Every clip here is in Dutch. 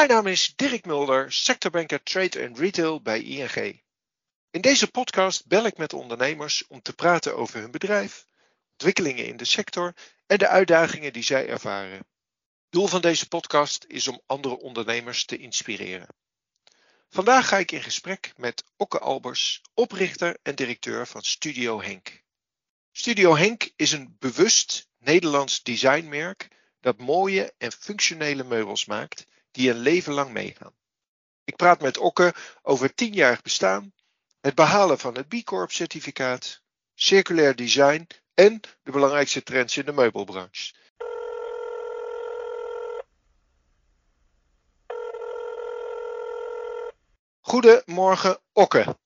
Mijn naam is Dirk Mulder, sectorbanker Trade and Retail bij ING. In deze podcast bel ik met ondernemers om te praten over hun bedrijf, ontwikkelingen in de sector en de uitdagingen die zij ervaren. Doel van deze podcast is om andere ondernemers te inspireren. Vandaag ga ik in gesprek met Okke Albers, oprichter en directeur van Studio Henk. Studio Henk is een bewust Nederlands designmerk dat mooie en functionele meubels maakt die een leven lang meegaan. Ik praat met Okke over tienjarig bestaan, het behalen van het B Corp certificaat, circulair design en de belangrijkste trends in de meubelbranche. Goedemorgen, Okke.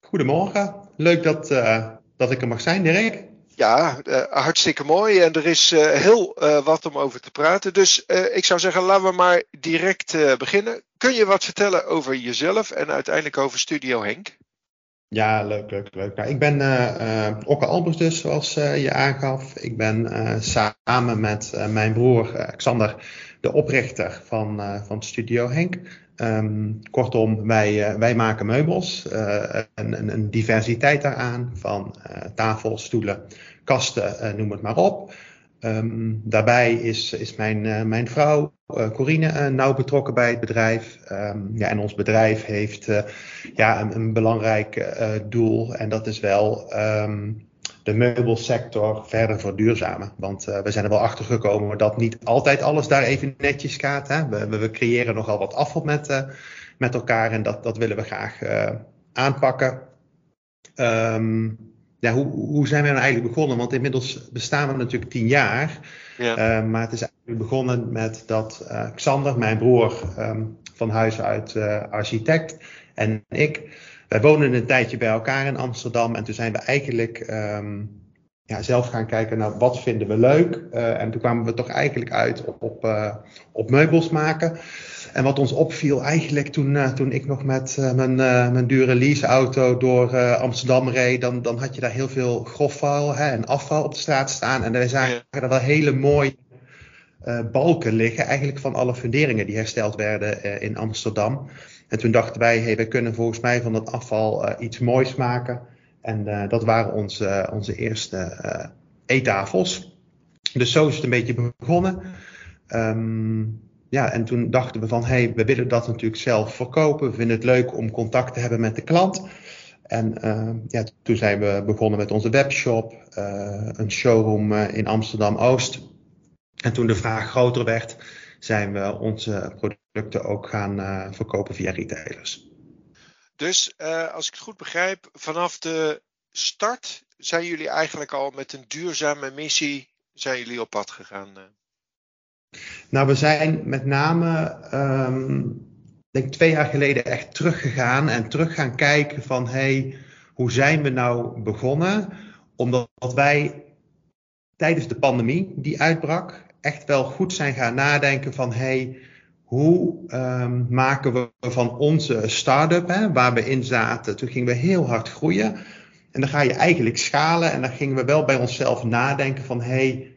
Goedemorgen. Leuk dat, uh, dat ik er mag zijn, Dirk. Ja, uh, hartstikke mooi. En er is uh, heel wat om over te praten. Dus ik zou zeggen, laten we maar direct beginnen. Kun je wat vertellen over jezelf en uiteindelijk over Studio Henk? Ja, leuk, leuk, leuk. Nou, ik ben Okke Albers dus, zoals je aangaf. Ik ben samen met mijn broer Xander de oprichter van, van Studio Henk. Um, kortom, wij, wij maken meubels, uh, een, een, diversiteit daaraan van uh, tafels, stoelen, kasten, noem het maar op. Um, daarbij is, is mijn, mijn vrouw Corine nauw betrokken bij het bedrijf. Um, ja, en ons bedrijf heeft ja, een, een belangrijk doel en dat is wel de meubelsector verder verduurzamen. Want we zijn er wel achter gekomen dat niet altijd alles daar even netjes gaat. Hè? We, we, creëren nogal wat afval met, met elkaar en dat, dat willen we graag aanpakken. Um, ja, hoe, hoe zijn we nou eigenlijk begonnen? Want inmiddels bestaan we natuurlijk tien jaar. Ja. maar het is eigenlijk begonnen met dat Xander, mijn broer, um, van huis uit architect, en ik wij wonen een tijdje bij elkaar in Amsterdam en toen zijn we eigenlijk um, ja, zelf gaan kijken naar wat vinden we leuk. En toen kwamen we toch eigenlijk uit op, op, op meubels maken. En wat ons opviel eigenlijk toen, uh, toen ik nog met mijn, mijn dure leaseauto door Amsterdam reed, dan, dan had je daar heel veel grofvuil hè, en afval op de straat staan. En wij zagen er wel hele mooie balken liggen, eigenlijk van alle funderingen die hersteld werden in Amsterdam. En toen dachten wij, hey, we kunnen volgens mij van dat afval iets moois maken. En dat waren onze, onze eerste eettafels. Dus zo is het een beetje begonnen. Um, ja, en toen dachten we van, hey, we willen dat natuurlijk zelf verkopen. We vinden het leuk om contact te hebben met de klant. En ja, toen zijn we begonnen met onze webshop, een showroom in Amsterdam-Oost. En toen de vraag groter werd, zijn we onze producten ook gaan verkopen via retailers. Dus als ik het goed begrijp, vanaf de start zijn jullie eigenlijk al met een duurzame missie zijn jullie op pad gegaan? Nou, we zijn met name, um, denk twee jaar geleden echt teruggegaan en terug gaan kijken van hey, hoe zijn we nou begonnen? Omdat wij tijdens de pandemie die uitbrak, echt wel goed zijn gaan nadenken van hey, hoe um, maken we van onze start-up, hè, waar we in zaten, toen gingen we heel hard groeien. En dan ga je eigenlijk schalen en dan gingen we wel bij onszelf nadenken van hey,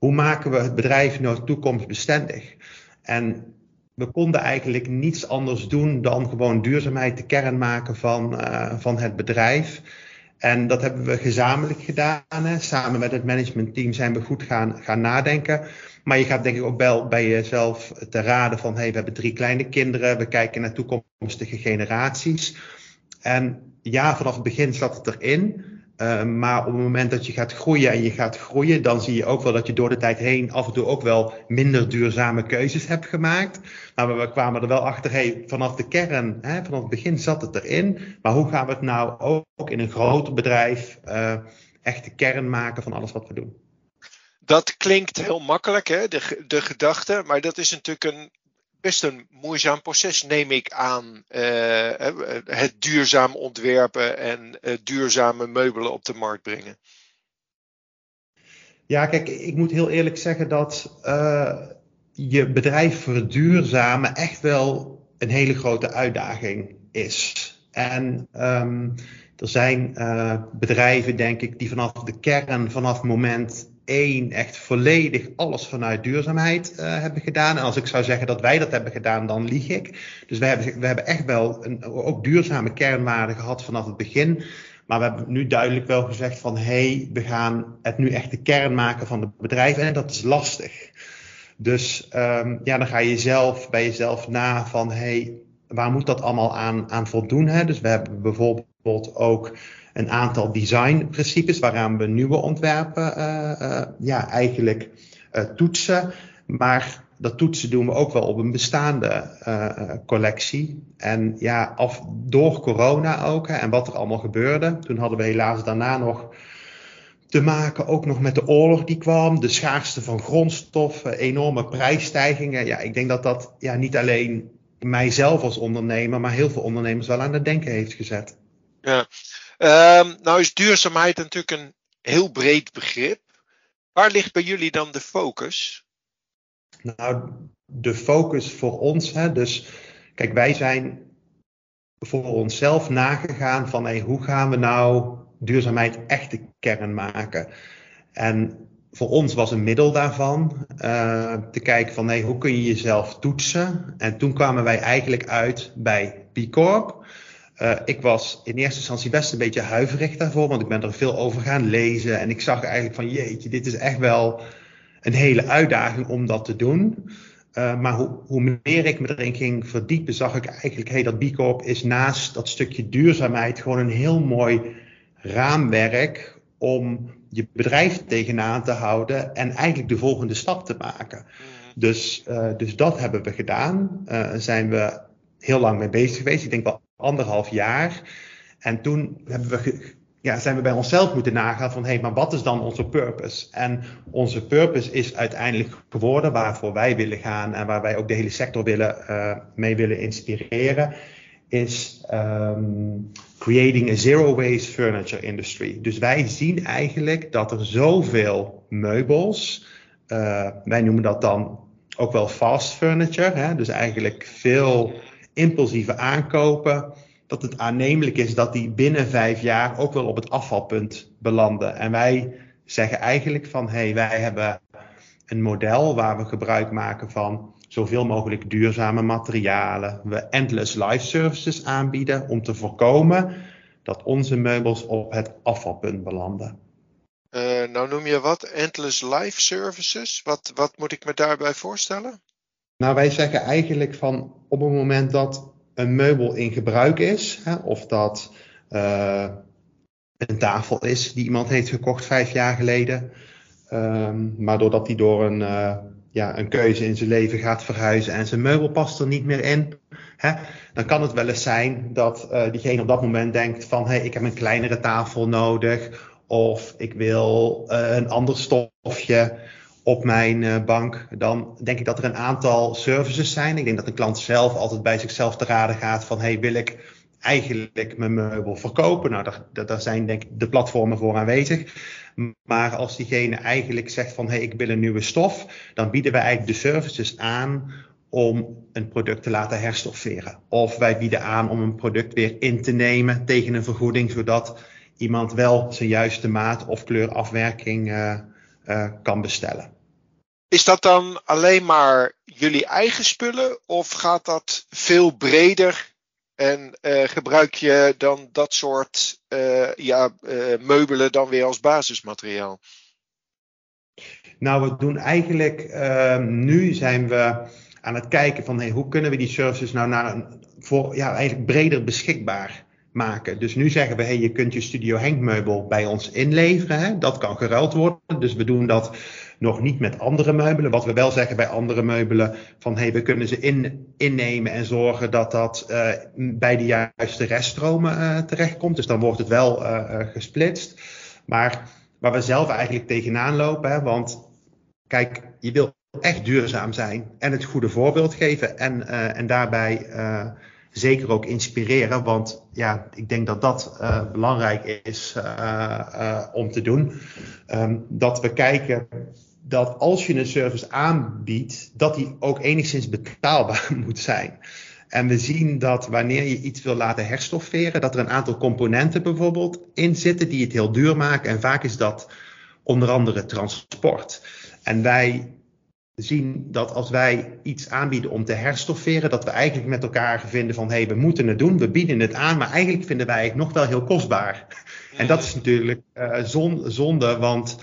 hoe maken we het bedrijf nou toekomstbestendig? En we konden eigenlijk niets anders doen dan gewoon duurzaamheid de kern maken van, uh, van het bedrijf. En dat hebben we gezamenlijk gedaan. Hè. Samen met het managementteam zijn we goed gaan, gaan nadenken. Maar je gaat denk ik ook wel bij jezelf te raden van, hey, we hebben drie kleine kinderen, we kijken naar toekomstige generaties. En ja, vanaf het begin zat het erin. Uh, maar op het moment dat je gaat groeien en je gaat groeien, dan zie je ook wel dat je door de tijd heen af en toe ook wel minder duurzame keuzes hebt gemaakt. Maar we kwamen er wel achter, vanaf de kern, hè, vanaf het begin zat het erin. Maar hoe gaan we het nou ook in een groot bedrijf uh, echt de kern maken van alles wat we doen? Dat klinkt heel makkelijk, hè, de, de gedachte, maar dat is natuurlijk een best een moeizaam proces, neem ik aan. Uh, het duurzaam ontwerpen en uh, duurzame meubelen op de markt brengen. Ja, kijk, ik moet heel eerlijk zeggen dat je bedrijf verduurzamen echt wel een hele grote uitdaging is. En um, er zijn bedrijven, denk ik, die vanaf de kern, vanaf moment 2001 echt volledig alles vanuit duurzaamheid uh, hebben gedaan. En als ik zou zeggen dat wij dat hebben gedaan, dan lieg ik. Dus we hebben, we hebben echt wel een, ook duurzame kernwaarden gehad vanaf het begin. Maar we hebben nu duidelijk wel gezegd van hé, hey, we gaan het nu echt de kern maken van het bedrijf. En dat is lastig. Dus um, ja, dan ga je zelf bij jezelf na van hé, hey, waar moet dat allemaal aan, aan voldoen? Hè? Dus we hebben bijvoorbeeld ook een aantal designprincipes waaraan we nieuwe ontwerpen uh, uh, ja, eigenlijk uh, toetsen. Maar dat toetsen doen we ook wel op een bestaande collectie. En ja, af, door corona ook hè, en wat er allemaal gebeurde. Toen hadden we helaas daarna nog te maken ook nog met de oorlog die kwam, de schaarste van grondstoffen, enorme prijsstijgingen. Ja, ik denk dat dat ja, niet alleen mijzelf als ondernemer, maar heel veel ondernemers wel aan het denken heeft gezet. Ja, um, nou is duurzaamheid natuurlijk een heel breed begrip. Waar ligt bij jullie dan de focus? Nou, de focus voor ons, hè, dus kijk, wij zijn voor onszelf nagegaan van hey, hoe gaan we nou duurzaamheid echt de kern maken. En voor ons was een middel daarvan uh, te kijken van hey, hoe kun je jezelf toetsen. En toen kwamen wij eigenlijk uit bij B Corp. Uh, ik was in eerste instantie best een beetje huiverig daarvoor, want ik ben er veel over gaan lezen. En ik zag eigenlijk van jeetje, dit is echt wel een hele uitdaging om dat te doen. Uh, maar hoe, hoe, meer ik me erin ging verdiepen, zag ik eigenlijk, hey, dat B Corp is naast dat stukje duurzaamheid gewoon een heel mooi raamwerk om je bedrijf tegenaan te houden en eigenlijk de volgende stap te maken. Mhm. Dus, uh, dus dat hebben we gedaan. Uh, zijn we heel lang mee bezig geweest. Ik denk wel anderhalf jaar. En toen hebben we, ja, zijn we bij onszelf moeten nagaan van hé, hey, maar wat is dan onze purpose? En onze purpose is uiteindelijk geworden waarvoor wij willen gaan en waar wij ook de hele sector willen, uh, mee willen inspireren is um, creating a zero waste furniture industry. Dus wij zien eigenlijk dat er zoveel meubels, uh, wij noemen dat dan ook wel fast furniture, hè? dus eigenlijk veel impulsieve aankopen, dat het aannemelijk is dat die binnen vijf jaar ook wel op het afvalpunt belanden. En wij zeggen eigenlijk van hé, hey, wij hebben een model waar we gebruik maken van zoveel mogelijk duurzame materialen. We endless life services aanbieden om te voorkomen dat onze meubels op het afvalpunt belanden. Uh, nou noem je wat? Endless life services? Wat, wat moet ik me daarbij voorstellen? Nou, wij zeggen eigenlijk van op het moment dat een meubel in gebruik is, hè, of dat uh, een tafel is die iemand heeft gekocht vijf jaar geleden, um, maar doordat die door een uh, ja, een keuze in zijn leven gaat verhuizen en zijn meubel past er niet meer in, hè, dan kan het wel eens zijn dat uh, diegene op dat moment denkt van hey, ik heb een kleinere tafel nodig of ik wil een ander stofje op mijn uh, bank. Dan denk ik dat er een aantal services zijn. Ik denk dat de klant zelf altijd bij zichzelf te raden gaat van hey, wil ik eigenlijk mijn meubel verkopen? Nou, daar, daar zijn denk ik de platformen voor aanwezig. Maar als diegene eigenlijk zegt van hey, ik wil een nieuwe stof, dan bieden wij eigenlijk de services aan om een product te laten herstofferen. Of wij bieden aan om een product weer in te nemen tegen een vergoeding, zodat iemand wel zijn juiste maat of kleurafwerking uh, kan bestellen. Is dat dan alleen maar jullie eigen spullen of gaat dat veel breder en uh, gebruik je dan dat soort uh, ja, uh, meubelen dan weer als basismateriaal? Nou, we doen eigenlijk, ehm, nu zijn we aan het kijken van hey, hoe kunnen we die services nou naar een, voor, ja, eigenlijk breder beschikbaar maken. Dus nu zeggen we, hey, je kunt je Studio Henk meubel bij ons inleveren. Hè? Dat kan geruild worden. Dus we doen dat nog niet met andere meubelen. Wat we wel zeggen bij andere meubelen, van hey, we kunnen ze in, innemen en zorgen dat dat uh, bij de juiste reststromen uh, terechtkomt. Dus dan wordt het wel uh, gesplitst. Maar waar we zelf eigenlijk tegenaan lopen, hè, want kijk, je wil echt duurzaam zijn en het goede voorbeeld geven en, en daarbij zeker ook inspireren. Want ja, ik denk dat dat uh, belangrijk is uh, uh, om te doen. Um, dat we kijken dat als je een service aanbiedt, dat die ook enigszins betaalbaar moet zijn. En we zien dat wanneer je iets wil laten herstofferen, dat er een aantal componenten bijvoorbeeld in zitten die het heel duur maken. En vaak is dat onder andere transport. En wij zien dat als wij iets aanbieden om te herstofferen, dat we eigenlijk met elkaar vinden van hé, hey, we moeten het doen, we bieden het aan, maar eigenlijk vinden wij het nog wel heel kostbaar. En dat is natuurlijk uh, zonde, want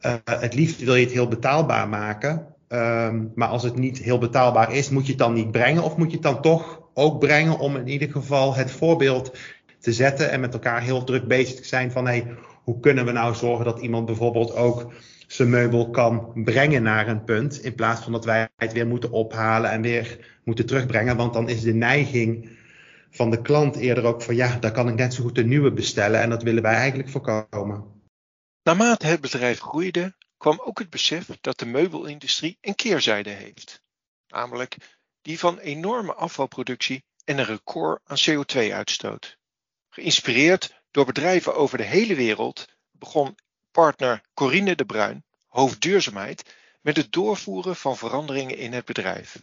uh, het liefst wil je het heel betaalbaar maken. Um, maar als het niet heel betaalbaar is, moet je het dan niet brengen of moet je het dan toch ook brengen om in ieder geval het voorbeeld te zetten en met elkaar heel druk bezig te zijn van hé, hey, hoe kunnen we nou zorgen dat iemand bijvoorbeeld ook zijn meubel kan brengen naar een punt. In plaats van dat wij het weer moeten ophalen en weer moeten terugbrengen. Want dan is de neiging van de klant eerder ook van ja, daar kan ik net zo goed een nieuwe bestellen. En dat willen wij eigenlijk voorkomen. Naarmate het bedrijf groeide, kwam ook het besef dat de meubelindustrie een keerzijde heeft. Namelijk die van enorme afvalproductie en een record aan CO2-uitstoot. Geïnspireerd door bedrijven over de hele wereld begon partner Corine de Bruin, hoofd duurzaamheid, met het doorvoeren van veranderingen in het bedrijf.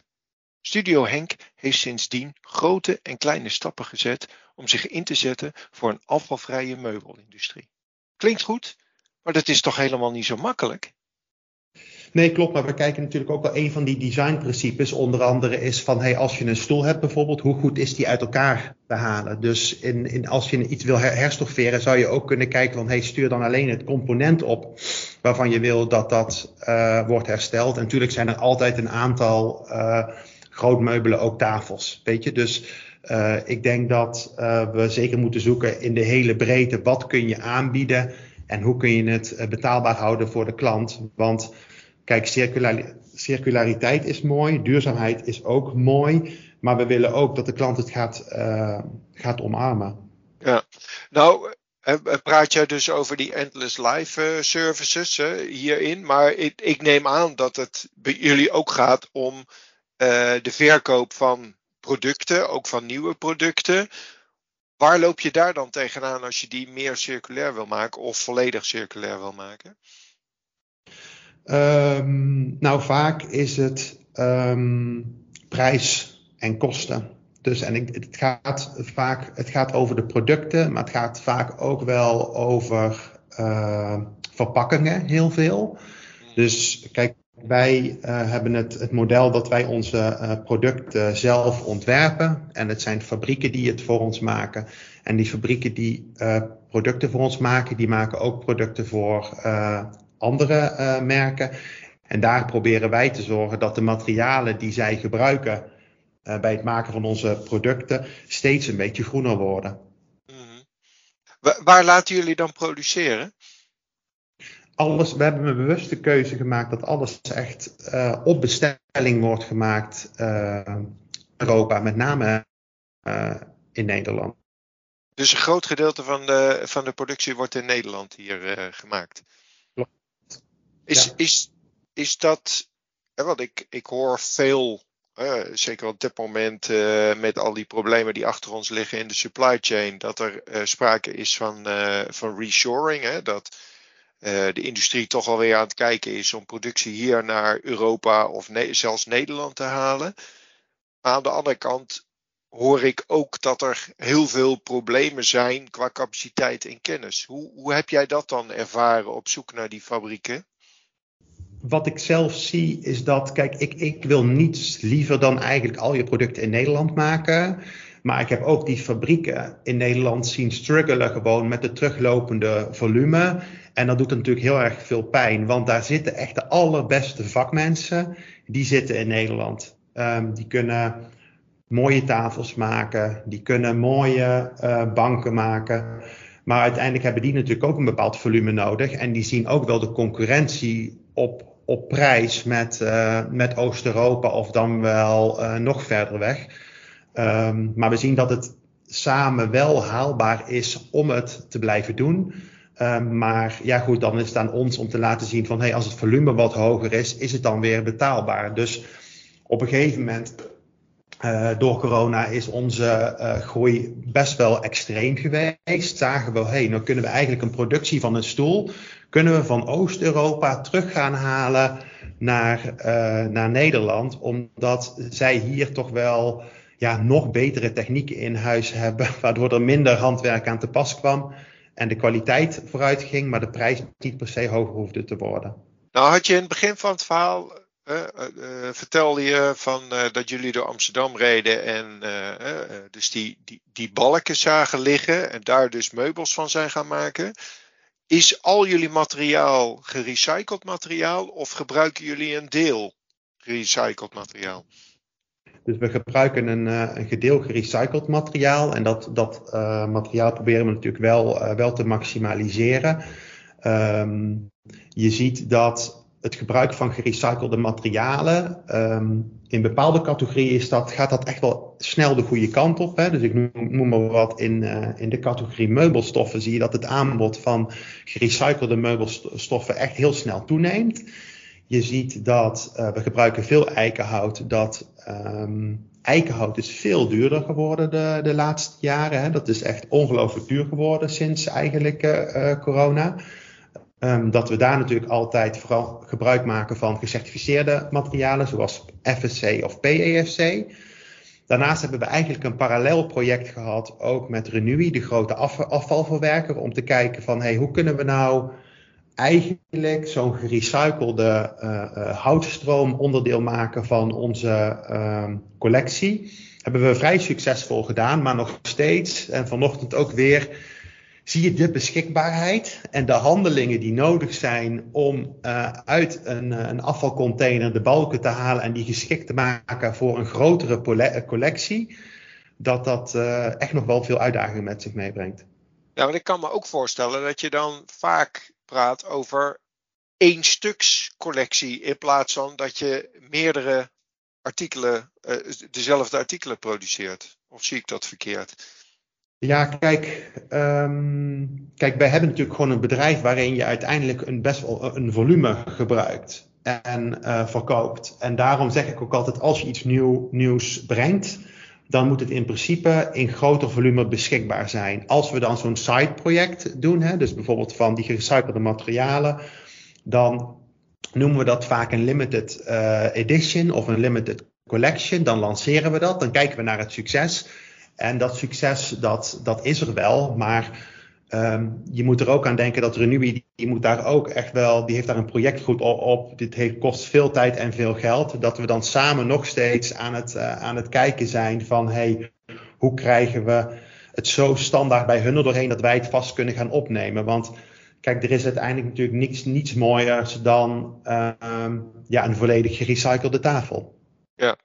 Studio Henk heeft sindsdien grote en kleine stappen gezet om zich in te zetten voor een afvalvrije meubelindustrie. Klinkt goed, maar dat is toch helemaal niet zo makkelijk? Nee, klopt. Maar we kijken natuurlijk ook wel een van die designprincipes. Onder andere is van, hey, als je een stoel hebt bijvoorbeeld, hoe goed is die uit elkaar te halen? Dus in, in, als je iets wil herstofferen, zou je ook kunnen kijken van, hey, stuur dan alleen het component op waarvan je wil dat dat uh, wordt hersteld. En natuurlijk zijn er altijd een aantal uh, grootmeubelen, ook tafels, weet je. Dus uh, ik denk dat we zeker moeten zoeken in de hele breedte, wat kun je aanbieden en hoe kun je het betaalbaar houden voor de klant? Want Kijk, circulariteit is mooi, duurzaamheid is ook mooi, maar we willen ook dat de klant het gaat, uh, gaat omarmen. Ja, nou praat jij dus over die endless life services hierin, maar ik, ik, neem aan dat het bij jullie ook gaat om de verkoop van producten, ook van nieuwe producten. Waar loop je daar dan tegenaan als je die meer circulair wil maken of volledig circulair wil maken? Um, nou, vaak is het um, prijs en kosten. Dus en ik, het gaat vaak het gaat over de producten, maar het gaat vaak ook wel over uh, verpakkingen heel veel. Dus kijk, wij uh, hebben het, het model dat wij onze uh, producten zelf ontwerpen. En het zijn fabrieken die het voor ons maken. En die fabrieken die uh, producten voor ons maken, die maken ook producten voor andere uh, merken. En daar proberen wij te zorgen dat de materialen die zij gebruiken uh, bij het maken van onze producten steeds een beetje groener worden. Mm. Waar laten jullie dan produceren? Alles, we hebben een bewuste keuze gemaakt dat alles echt uh, op bestelling wordt gemaakt in Europa, met name in Nederland. Dus een groot gedeelte van de, van de productie wordt in Nederland hier gemaakt? Is, is, is dat, want ik, ik hoor veel, uh, zeker op dit moment uh, met al die problemen die achter ons liggen in de supply chain, dat er uh, sprake is van, van reshoring. Hè, dat de industrie toch alweer aan het kijken is om productie hier naar Europa of ne zelfs Nederland te halen. Maar aan de andere kant hoor ik ook dat er heel veel problemen zijn qua capaciteit en kennis. Hoe, hoe heb jij dat dan ervaren op zoek naar die fabrieken? Wat ik zelf zie is dat, kijk, ik, ik wil niets liever dan eigenlijk al je producten in Nederland maken. Maar ik heb ook die fabrieken in Nederland zien struggelen gewoon met het teruglopende volume. En dat doet natuurlijk heel erg veel pijn, want daar zitten echt de allerbeste vakmensen. Die zitten in Nederland. Um, die kunnen mooie tafels maken, die kunnen mooie uh, banken maken. Maar uiteindelijk hebben die natuurlijk ook een bepaald volume nodig. En die zien ook wel de concurrentie op op prijs met, uh, met Oost-Europa of dan wel uh, nog verder weg. Um, maar we zien dat het samen wel haalbaar is om het te blijven doen. Um, maar ja goed, dan is het aan ons om te laten zien van hey, als het volume wat hoger is, is het dan weer betaalbaar. Dus op een gegeven moment uh, door corona is onze groei best wel extreem geweest. Zagen we, hey, nou kunnen we eigenlijk een productie van een stoel kunnen we van Oost-Europa terug gaan halen naar, uh, naar Nederland, omdat zij hier toch wel ja, nog betere technieken in huis hebben, waardoor er minder handwerk aan te pas kwam. en de kwaliteit vooruit ging, maar de prijs niet per se hoger hoefde te worden. Nou had je in het begin van het verhaal uh, vertelde je van dat jullie door Amsterdam reden en dus die, die, die balken zagen liggen en daar dus meubels van zijn gaan maken. Is al jullie materiaal gerecycled materiaal of gebruiken jullie een deel gerecycled materiaal? Dus we gebruiken een, een gedeel gerecycled materiaal en dat, dat materiaal proberen we natuurlijk wel, wel te maximaliseren. Um, je ziet dat het gebruik van gerecyclede materialen. Um, in bepaalde categorieën gaat dat echt wel snel de goede kant op. Hè? Dus ik noem, maar wat, in, uh, in de categorie meubelstoffen zie je dat het aanbod van gerecyclede meubelstoffen echt heel snel toeneemt. Je ziet dat uh, we gebruiken veel eikenhout. Dat um, eikenhout is veel duurder geworden de, de laatste jaren. Hè? Dat is echt ongelooflijk duur geworden sinds eigenlijk uh, corona. Um, dat we daar natuurlijk altijd vooral gebruik maken van gecertificeerde materialen, zoals FSC of PEFC. Daarnaast hebben we eigenlijk een parallel project gehad, ook met Renui, de grote afvalverwerker, om te kijken van hey, hoe kunnen we nou eigenlijk zo'n gerecyclede uh, houtstroom onderdeel maken van onze uh, collectie. Hebben we vrij succesvol gedaan, maar nog steeds, en vanochtend ook weer, zie je de beschikbaarheid en de handelingen die nodig zijn om uh, uit een, eh, een, afvalcontainer de balken te halen en die geschikt te maken voor een grotere collectie, dat dat echt nog wel veel uitdagingen met zich meebrengt. Ja, want ik kan me ook voorstellen dat je dan vaak praat over één stuks collectie in plaats van dat je meerdere artikelen, dezelfde artikelen produceert. Of zie ik dat verkeerd? Ja, kijk, um, kijk, wij hebben natuurlijk gewoon een bedrijf waarin je uiteindelijk een best wel een volume gebruikt en uh, verkoopt. En daarom zeg ik ook altijd, als je iets nieuw, nieuws brengt, dan moet het in principe in groter volume beschikbaar zijn. Als we dan zo'n side project doen, hè, dus bijvoorbeeld van die gerecyclede materialen, dan noemen we dat vaak een limited uh, edition of een limited collection. Dan lanceren we dat, dan kijken we naar het succes. En dat succes, dat, dat is er wel, maar um, je moet er ook aan denken dat Renui, die moet daar ook echt wel, die heeft daar een project goed op. Dit heeft, kost veel tijd en veel geld. Dat we dan samen nog steeds aan het, uh, aan het kijken zijn van, hey, hoe krijgen we het zo standaard bij hun er doorheen dat wij het vast kunnen gaan opnemen. Want kijk, er is uiteindelijk natuurlijk niets, niets mooiers dan uh, ja, een volledig gerecyclede tafel. Ja,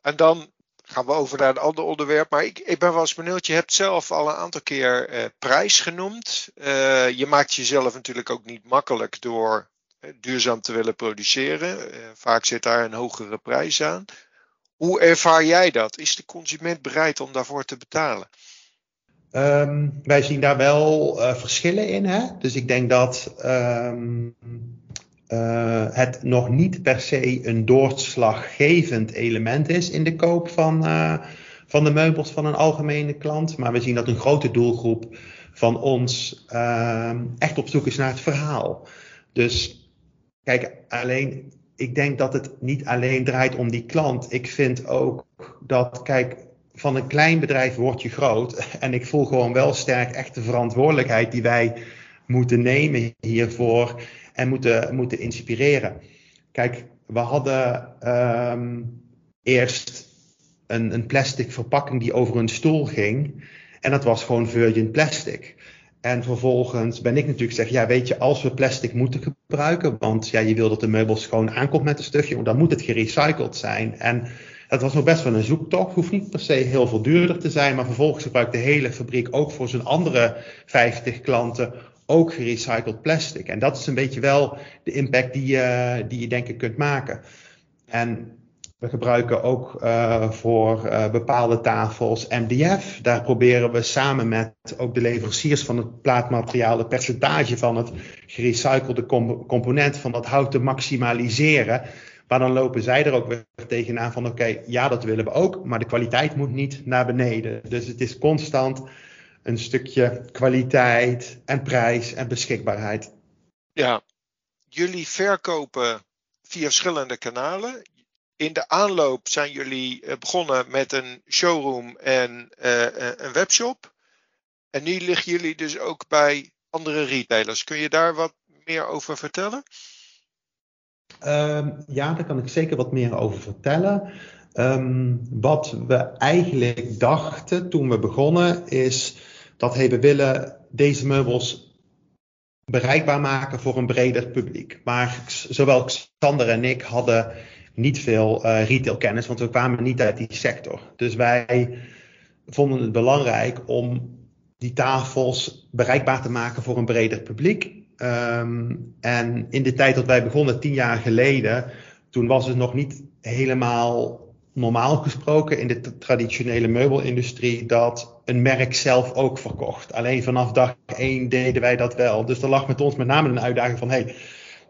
en dan gaan we over naar een ander onderwerp. Maar ik, ik ben wel eens benieuwd. Je hebt zelf al een aantal keer uh, prijs genoemd. Uh, je maakt jezelf natuurlijk ook niet makkelijk door uh, duurzaam te willen produceren. vaak zit daar een hogere prijs aan. Hoe ervaar jij dat? Is de consument bereid om daarvoor te betalen? Um, wij zien daar wel verschillen in. Hè? Dus ik denk dat um, uh, het nog niet per se een doorslaggevend element is in de koop van, uh, van de meubels van een algemene klant. Maar we zien dat een grote doelgroep van ons uh, echt op zoek is naar het verhaal. Dus kijk, alleen, ik denk dat het niet alleen draait om die klant. Ik vind ook dat, kijk, van een klein bedrijf word je groot. En ik voel gewoon wel sterk echt de verantwoordelijkheid die wij moeten nemen hiervoor en moeten, moeten inspireren. Kijk, we hadden um, eerst een, een plastic verpakking die over een stoel ging. En dat was gewoon virgin plastic. En vervolgens ben ik natuurlijk zeg, ja, weet je, als we plastic moeten gebruiken, want ja, je wil dat de meubel schoon aankomt met een stukje, dan moet het gerecycled zijn. En dat was nog best wel een zoektocht. Hoeft niet per se heel veel duurder te zijn, maar vervolgens gebruikt de hele fabriek ook voor zijn andere 50 klanten ook gerecycled plastic. En dat is een beetje wel de impact die, uh, die je denk ik kunt maken. En we gebruiken ook uh, voor uh, bepaalde tafels MDF. Daar proberen we samen met ook de leveranciers van het plaatmateriaal het percentage van het gerecyclede component van dat hout te maximaliseren. Maar dan lopen zij er ook weer tegenaan van oké, ja dat willen we ook, maar de kwaliteit moet niet naar beneden. Dus het is constant een stukje kwaliteit en prijs en beschikbaarheid. Ja, jullie verkopen via verschillende kanalen. In de aanloop zijn jullie eh, begonnen met een showroom en uh, een webshop. En nu liggen jullie dus ook bij andere retailers. Kun je daar wat meer over vertellen? Um, ja, daar kan ik zeker wat meer over vertellen. Um, wat we eigenlijk dachten toen we begonnen is dat hey, we willen deze meubels bereikbaar maken voor een breder publiek. Maar zowel Xander en ik hadden niet veel uh, retailkennis, want we kwamen niet uit die sector. Dus wij vonden het belangrijk om die tafels bereikbaar te maken voor een breder publiek. Um, en in de tijd dat wij begonnen, tien jaar geleden, toen was het nog niet helemaal normaal gesproken in de traditionele meubelindustrie dat een merk zelf ook verkocht. Alleen vanaf dag één deden wij dat wel. Dus er lag met ons met name een uitdaging van, hey,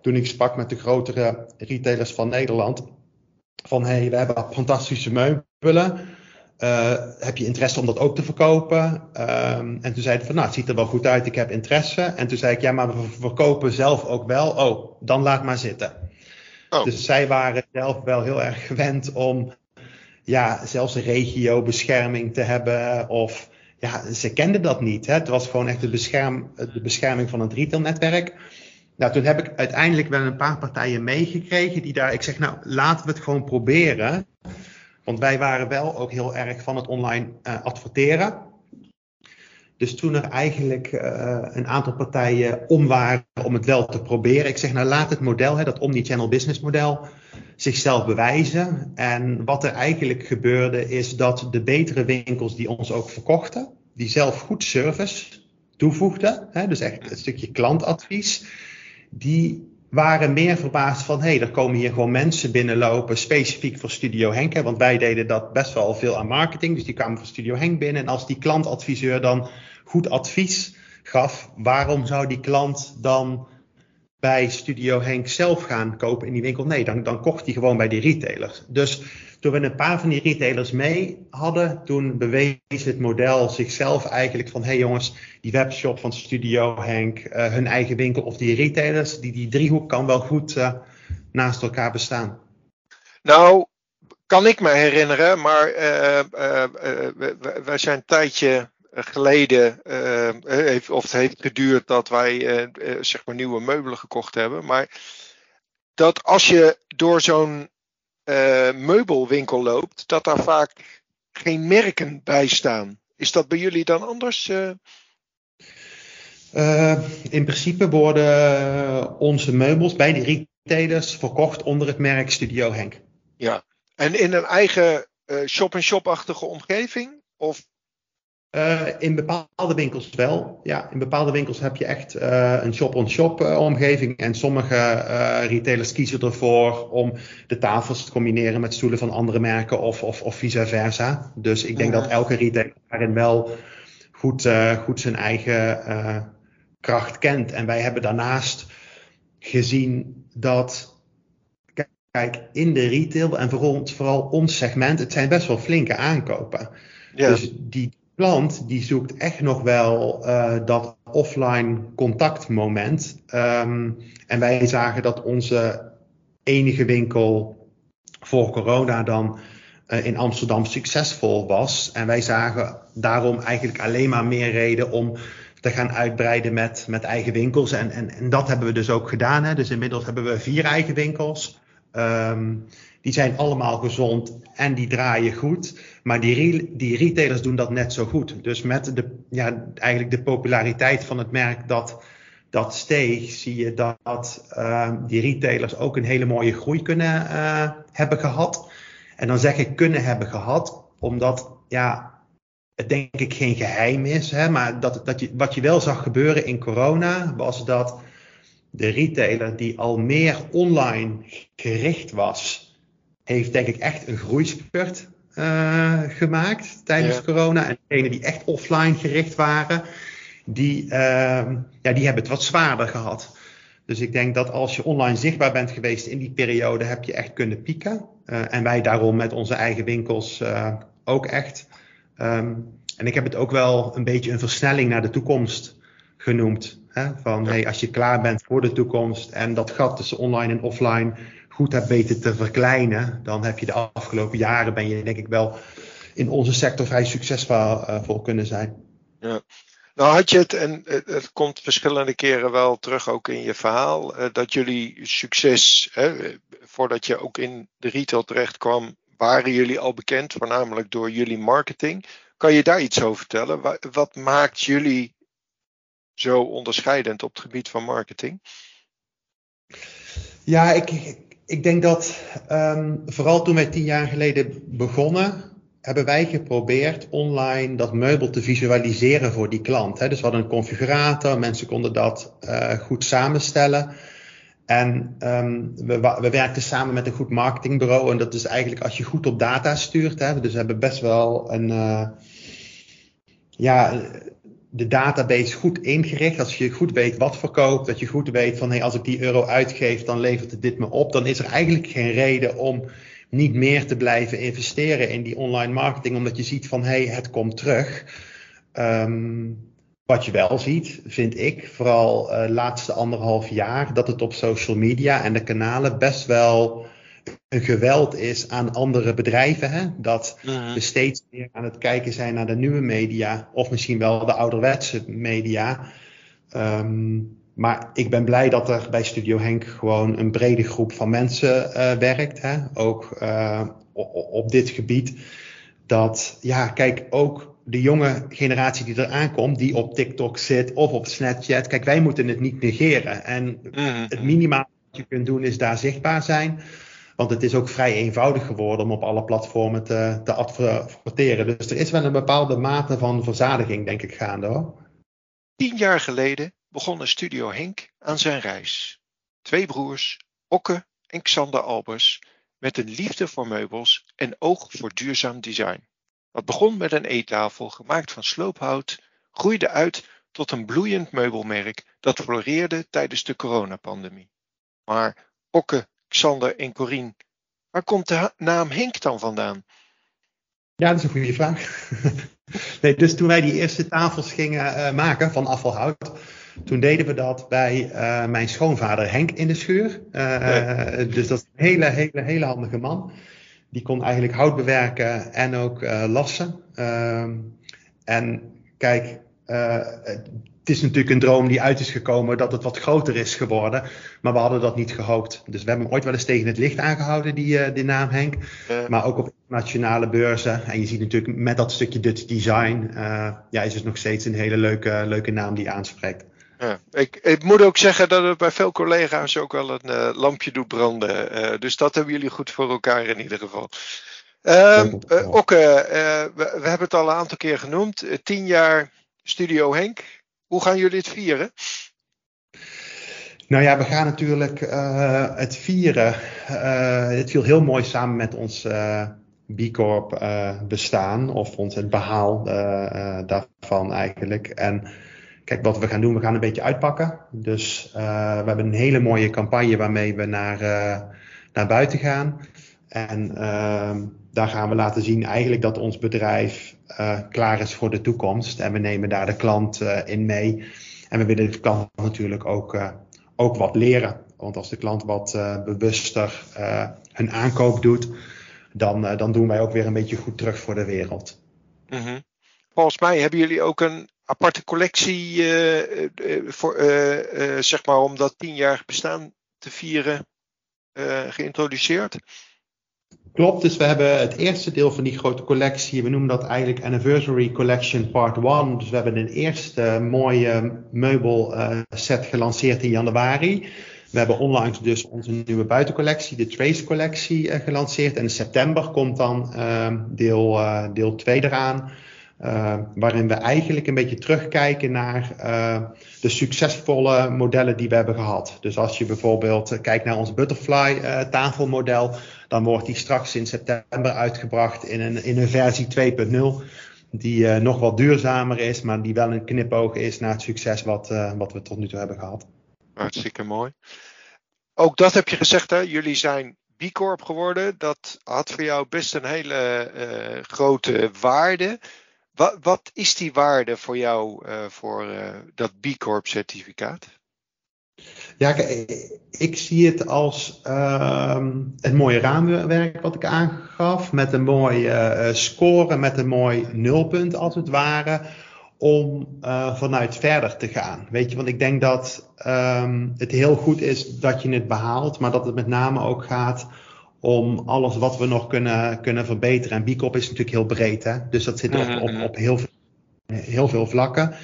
toen ik sprak met de grotere retailers van Nederland, van hey, we hebben fantastische meubelen. Uh, heb je interesse om dat ook te verkopen? Um, en toen zeiden van, nou, het ziet er wel goed uit, ik heb interesse. En toen zei ik, ja, maar we verkopen zelf ook wel. Oh, dan laat maar zitten. Oh. Dus zij waren zelf wel heel erg gewend om, ja, zelfs regiobescherming te hebben. Of, ja, ze kenden dat niet. Hè? Het was gewoon echt de, bescherm, de bescherming van het retailnetwerk. Nou, toen heb ik uiteindelijk wel een paar partijen meegekregen die daar, ik zeg, nou, laten we het gewoon proberen. Want wij waren wel ook heel erg van het online uh, adverteren. Dus toen er eigenlijk uh, een aantal partijen om waren om het wel te proberen. Ik zeg nou laat het model, hè, dat omnichannel business model, zichzelf bewijzen. En wat er eigenlijk gebeurde is dat de betere winkels die ons ook verkochten, die zelf goed service toevoegden, hè, dus echt een stukje klantadvies, die waren meer verbaasd van, hé, hey, er komen hier gewoon mensen binnenlopen, specifiek voor Studio Henk. Hè, want wij deden dat best wel veel aan marketing, dus die kwamen voor Studio Henk binnen. En als die klantadviseur dan goed advies gaf, waarom zou die klant dan bij Studio Henk zelf gaan kopen in die winkel? Nee, dan, dan kocht hij gewoon bij die retailers. Dus toen we een paar van die retailers mee hadden, toen bewees het model zichzelf eigenlijk van, hé hey jongens, die webshop van Studio Henk, uh, hun eigen winkel of die retailers, die, die driehoek kan wel goed uh, naast elkaar bestaan. Nou, kan ik me herinneren, maar uh, wij zijn een tijdje geleden, heeft, of het heeft geduurd dat wij zeg maar nieuwe meubelen gekocht hebben, maar dat als je door zo'n meubelwinkel loopt, dat daar vaak geen merken bij staan. Is dat bij jullie dan anders? Uh... In principe worden onze meubels bij die retailers verkocht onder het merk Studio Henk. Ja, en in een eigen shop-and-shop-achtige omgeving? Of uh, in bepaalde winkels wel. Ja, in bepaalde winkels heb je echt uh, een shop-on-shop uh, omgeving. En sommige retailers kiezen ervoor om de tafels te combineren met stoelen van andere merken of, of, of vice versa. Dus ik denk dat elke retailer daarin wel goed, goed zijn eigen kracht kent. En wij hebben daarnaast gezien dat. Kijk, in de retail en vooral, vooral ons segment, het zijn best wel flinke aankopen. Ja. Dus die klant die zoekt echt nog wel uh, dat offline contactmoment. Um, en wij zagen dat onze enige winkel voor corona dan uh, in Amsterdam succesvol was. En wij zagen daarom eigenlijk alleen maar meer reden om te gaan uitbreiden met, met eigen winkels. En, en, dat hebben we dus ook gedaan. Hè. Dus inmiddels hebben we vier eigen winkels. Um, die zijn allemaal gezond en die draaien goed. Maar die, die retailers doen dat net zo goed. Dus met de, ja, eigenlijk de populariteit van het merk dat, dat steeg, zie je dat uh, die retailers ook een hele mooie groei kunnen uh, hebben gehad. En dan zeg ik kunnen hebben gehad, omdat ja, het denk ik geen geheim is. Hè, maar dat, dat je, wat je wel zag gebeuren in corona was dat de retailer die al meer online gericht was, heeft denk ik echt een groeispurt uh, gemaakt tijdens corona. En degenen die echt offline gericht waren, die, uh, ja, die hebben het wat zwaarder gehad. Dus ik denk dat als je online zichtbaar bent geweest in die periode, heb je echt kunnen pieken. Uh, en wij daarom met onze eigen winkels ook echt. Um, en ik heb het ook wel een beetje een versnelling naar de toekomst genoemd. Hè? Van hey, als je klaar bent voor de toekomst en dat gat tussen online en offline goed hebt weten te verkleinen, dan heb je de afgelopen jaren, ben je denk ik wel in onze sector vrij succesvol uh, kunnen zijn. Ja. Nou had je het, en het komt verschillende keren wel terug ook in je verhaal, dat jullie succes, hè, voordat je ook in de retail terecht kwam, waren jullie al bekend, voornamelijk door jullie marketing. Kan je daar iets over vertellen? Wat maakt jullie zo onderscheidend op het gebied van marketing? Ja, ik, ik denk dat ehm, vooral toen wij tien jaar geleden begonnen, hebben wij geprobeerd online dat meubel te visualiseren voor die klant. Hè. Dus we hadden een configurator, mensen konden dat uh, goed samenstellen. En um, we, we werkten samen met een goed marketingbureau. En dat is eigenlijk als je goed op data stuurt. Hè, dus we hebben best wel een. Uh, ja, de database goed ingericht. Als je goed weet wat verkoopt, dat je goed weet van hey, als ik die euro uitgeef, dan levert het dit me op. Dan is er eigenlijk geen reden om niet meer te blijven investeren in die online marketing, omdat je ziet van hey, het komt terug. Um, wat je wel ziet, vind ik, vooral de uh, laatste anderhalf jaar, dat het op social media en de kanalen best wel een geweld is aan andere bedrijven. Hè? Dat uh-huh. we steeds meer aan het kijken zijn naar de nieuwe media, of misschien wel de ouderwetse media. Um, maar ik ben blij dat er bij Studio Henk gewoon een brede groep van mensen uh, werkt. Hè? Ook uh, op dit gebied. Dat, ja, kijk, ook de jonge generatie die er aankomt, die op TikTok zit of op Snapchat. Kijk, wij moeten het niet negeren. En uh-huh. het minimaal wat je kunt doen is daar zichtbaar zijn. Want het is ook vrij eenvoudig geworden om op alle platformen te, te adverteren. Dus er is wel een bepaalde mate van verzadiging, denk ik, gaande hoor. Tien jaar geleden begon Studio Henk aan zijn reis. Twee broers, Okke en Xander Albers, met een liefde voor meubels en oog voor duurzaam design. Wat begon met een eettafel gemaakt van sloophout, groeide uit tot een bloeiend meubelmerk dat floreerde tijdens de coronapandemie. Maar Okke Xander en Corine. Waar komt de naam Henk dan vandaan? Ja, dat is een goede vraag. nee, dus toen wij die eerste tafels gingen uh, maken van afvalhout, toen deden we dat bij uh, mijn schoonvader Henk in de schuur. Uh, Dus dat is een hele, hele, hele handige man. Die kon eigenlijk hout bewerken en ook lassen. Ehm, en kijk, het is natuurlijk een droom die uit is gekomen dat het wat groter is geworden. Maar we hadden dat niet gehoopt. Dus we hebben hem ooit wel eens tegen het licht aangehouden, die, uh, die naam Henk. Maar ook op nationale beurzen. En je ziet natuurlijk met dat stukje Dutch design. Uh, ja, is het nog steeds een hele leuke, leuke naam die aanspreekt. Ja, ik, ik, moet ook zeggen dat het bij veel collega's ook wel een uh, lampje doet branden. dus dat hebben jullie goed voor elkaar in ieder geval. Okke, we, we, hebben het al een aantal keer genoemd. tien jaar Studio Henk. Hoe gaan jullie het vieren? Nou ja, we gaan natuurlijk uh, het vieren. Uh, het viel heel mooi samen met ons uh, B Corp bestaan of ons het behaal daarvan eigenlijk. En kijk, wat we gaan doen, we gaan een beetje uitpakken. Dus we hebben een hele mooie campagne waarmee we naar, naar buiten gaan. En ehm, daar gaan we laten zien eigenlijk dat ons bedrijf uh, klaar is voor de toekomst. En we nemen daar de klant uh, in mee. En we willen de klant natuurlijk ook, uh, ook wat leren. Want als de klant wat bewuster hun aankoop doet, dan, dan doen wij ook weer een beetje goed terug voor de wereld. -hmm. Volgens mij hebben jullie ook een aparte collectie voor, zeg maar om dat tienjarig bestaan te vieren geïntroduceerd. Klopt, dus we hebben het eerste deel van die grote collectie, we noemen dat eigenlijk Anniversary Collection Part 1. Dus we hebben een eerste mooie meubelset uh, gelanceerd in januari. We hebben onlangs dus onze nieuwe buitencollectie, de Trace collectie, uh, gelanceerd. En in september komt dan uh, deel, deel 2 eraan. Waarin we eigenlijk een beetje terugkijken naar de succesvolle modellen die we hebben gehad. Dus als je bijvoorbeeld kijkt naar ons butterfly tafelmodel, dan wordt die straks in september uitgebracht in een, in een versie 2.0. Die uh, nog wat duurzamer is, maar die wel een knipoog is naar het succes wat, uh, wat we tot nu toe hebben gehad. Hartstikke mooi. Ook dat heb je gezegd, hè? jullie zijn B Corp geworden. Dat had voor jou best een hele uh, grote waarde. Wat, wat, is die waarde voor jou voor dat B Corp certificaat? Ja, ik zie het als uh, het mooie raamwerk wat ik aangaf. Met een mooie uh, score, met een mooi nulpunt als het ware. om uh, vanuit verder te gaan. Weet je, want ik denk dat um, het heel goed is dat je het behaalt, maar dat het met name ook gaat om alles wat we nog kunnen, kunnen verbeteren. En B-Corp is natuurlijk heel breed, hè? dus dat zit op, op, op heel, veel, heel veel vlakken.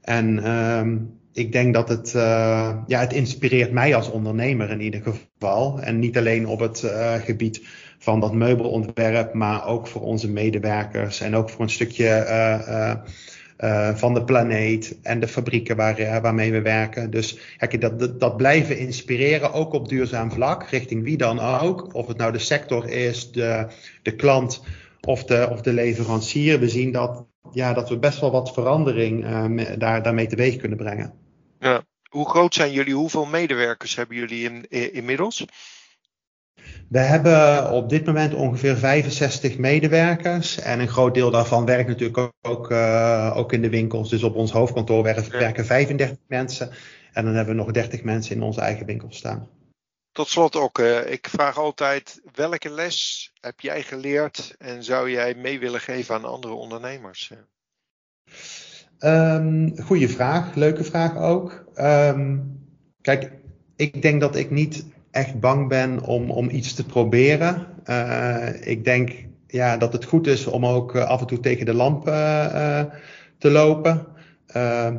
En um, ik denk dat het, uh, ja, het inspireert mij als ondernemer in ieder geval. En niet alleen op het uh, gebied van dat meubelontwerp, maar ook voor onze medewerkers en ook voor een stukje uh, van de planeet en de fabrieken waar, waarmee we werken. Dus kijk, dat, dat, dat, blijven inspireren, ook op duurzaam vlak, richting wie dan ook. Of het nou de sector is, de, de klant of de, of de leverancier. We zien dat, ja, dat we best wel wat verandering daar, daarmee teweeg kunnen brengen. Ja. Hoe groot zijn jullie? Hoeveel medewerkers hebben jullie in, in, inmiddels? We hebben op dit moment ongeveer 65 medewerkers. En een groot deel daarvan werkt natuurlijk ook, uh, ook in de winkels. Dus op ons hoofdkantoor werken, werken 35 mensen. En dan hebben we nog 30 mensen in onze eigen winkel staan. Tot slot ook, uh, ik vraag altijd: welke les heb jij geleerd en zou jij mee willen geven aan andere ondernemers? Um, goeie vraag, leuke vraag ook. Um, kijk, ik denk dat ik niet echt bang ben om, om iets te proberen. Uh, ik denk ja, dat het goed is om ook uh, af en toe tegen de lamp uh, te lopen.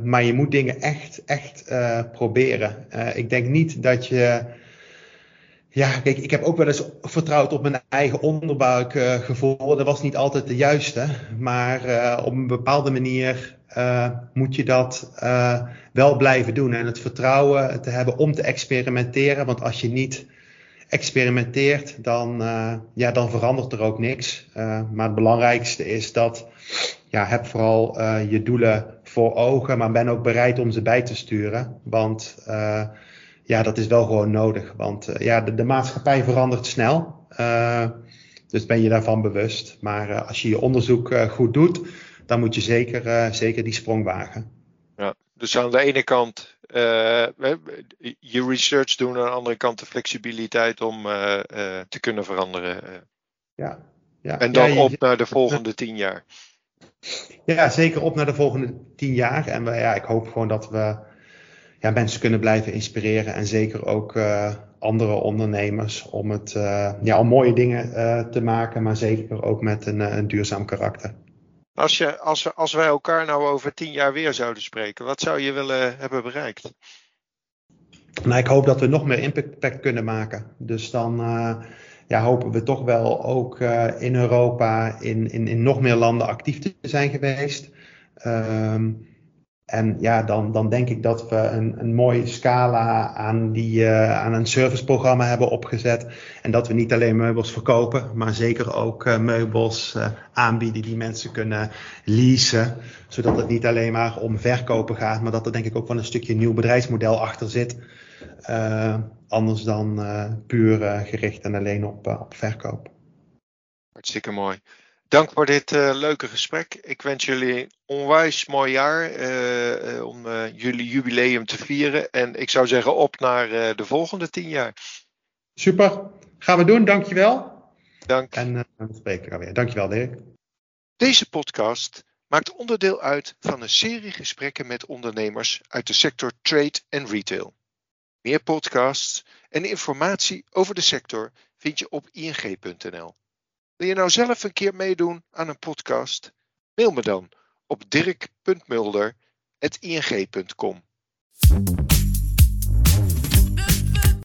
maar je moet dingen echt, echt proberen. ik denk niet dat je. Ja, kijk, ik heb ook wel eens vertrouwd op mijn eigen onderbuikgevoel. dat was niet altijd de juiste. Maar op een bepaalde manier uh, moet je dat uh, wel blijven doen. En het vertrouwen te hebben om te experimenteren. Want als je niet experimenteert, dan, uh, ja, dan verandert er ook niks. maar het belangrijkste is dat ja, heb vooral je doelen voor ogen, maar ben ook bereid om ze bij te sturen. Want ja, dat is wel gewoon nodig. Want ja, de, de, maatschappij verandert snel. dus ben je daarvan bewust. Maar als je je onderzoek goed doet dan moet je zeker, uh, zeker die sprong wagen. Ja, dus aan de ene kant uh, je research doen, aan de andere kant de flexibiliteit om uh, te kunnen veranderen. Ja, ja. En dan ja, je, op naar de volgende tien jaar. Ja, zeker op naar de volgende tien jaar. En we, ja, ik hoop gewoon dat we ja, mensen kunnen blijven inspireren. En zeker ook andere ondernemers om, het, ja, om mooie dingen te maken, maar zeker ook met een, een duurzaam karakter. Als, je, als, als wij elkaar nou over tien jaar weer zouden spreken, wat zou je willen hebben bereikt? Nou, ik hoop dat we nog meer impact kunnen maken. Dus dan uh, ja, hopen we toch wel ook uh, in Europa in, in, in nog meer landen actief te zijn geweest. Um, en ja, dan, dan denk ik dat we een, een mooie scala aan, die, uh, aan een serviceprogramma hebben opgezet. En dat we niet alleen meubels verkopen, maar zeker ook uh, meubels uh, aanbieden die mensen kunnen leasen. Zodat het niet alleen maar om verkopen gaat, maar dat er denk ik ook wel een stukje nieuw bedrijfsmodel achter zit. anders dan puur gericht en alleen op, op verkoop. Hartstikke mooi. Dank voor dit uh, leuke gesprek. Ik wens jullie een onwijs mooi jaar uh, uh, om jullie jubileum te vieren. En ik zou zeggen op naar de volgende tien jaar. Super, gaan we doen. Dankjewel. Dank. En dan spreken we weer. Dankjewel Dirk. Deze podcast maakt onderdeel uit van een serie gesprekken met ondernemers uit de sector trade en retail. Meer podcasts en informatie over de sector vind je op ing.nl. Wil je nou zelf een keer meedoen aan een podcast? Mail me dan op dirk.mulder.ing.com.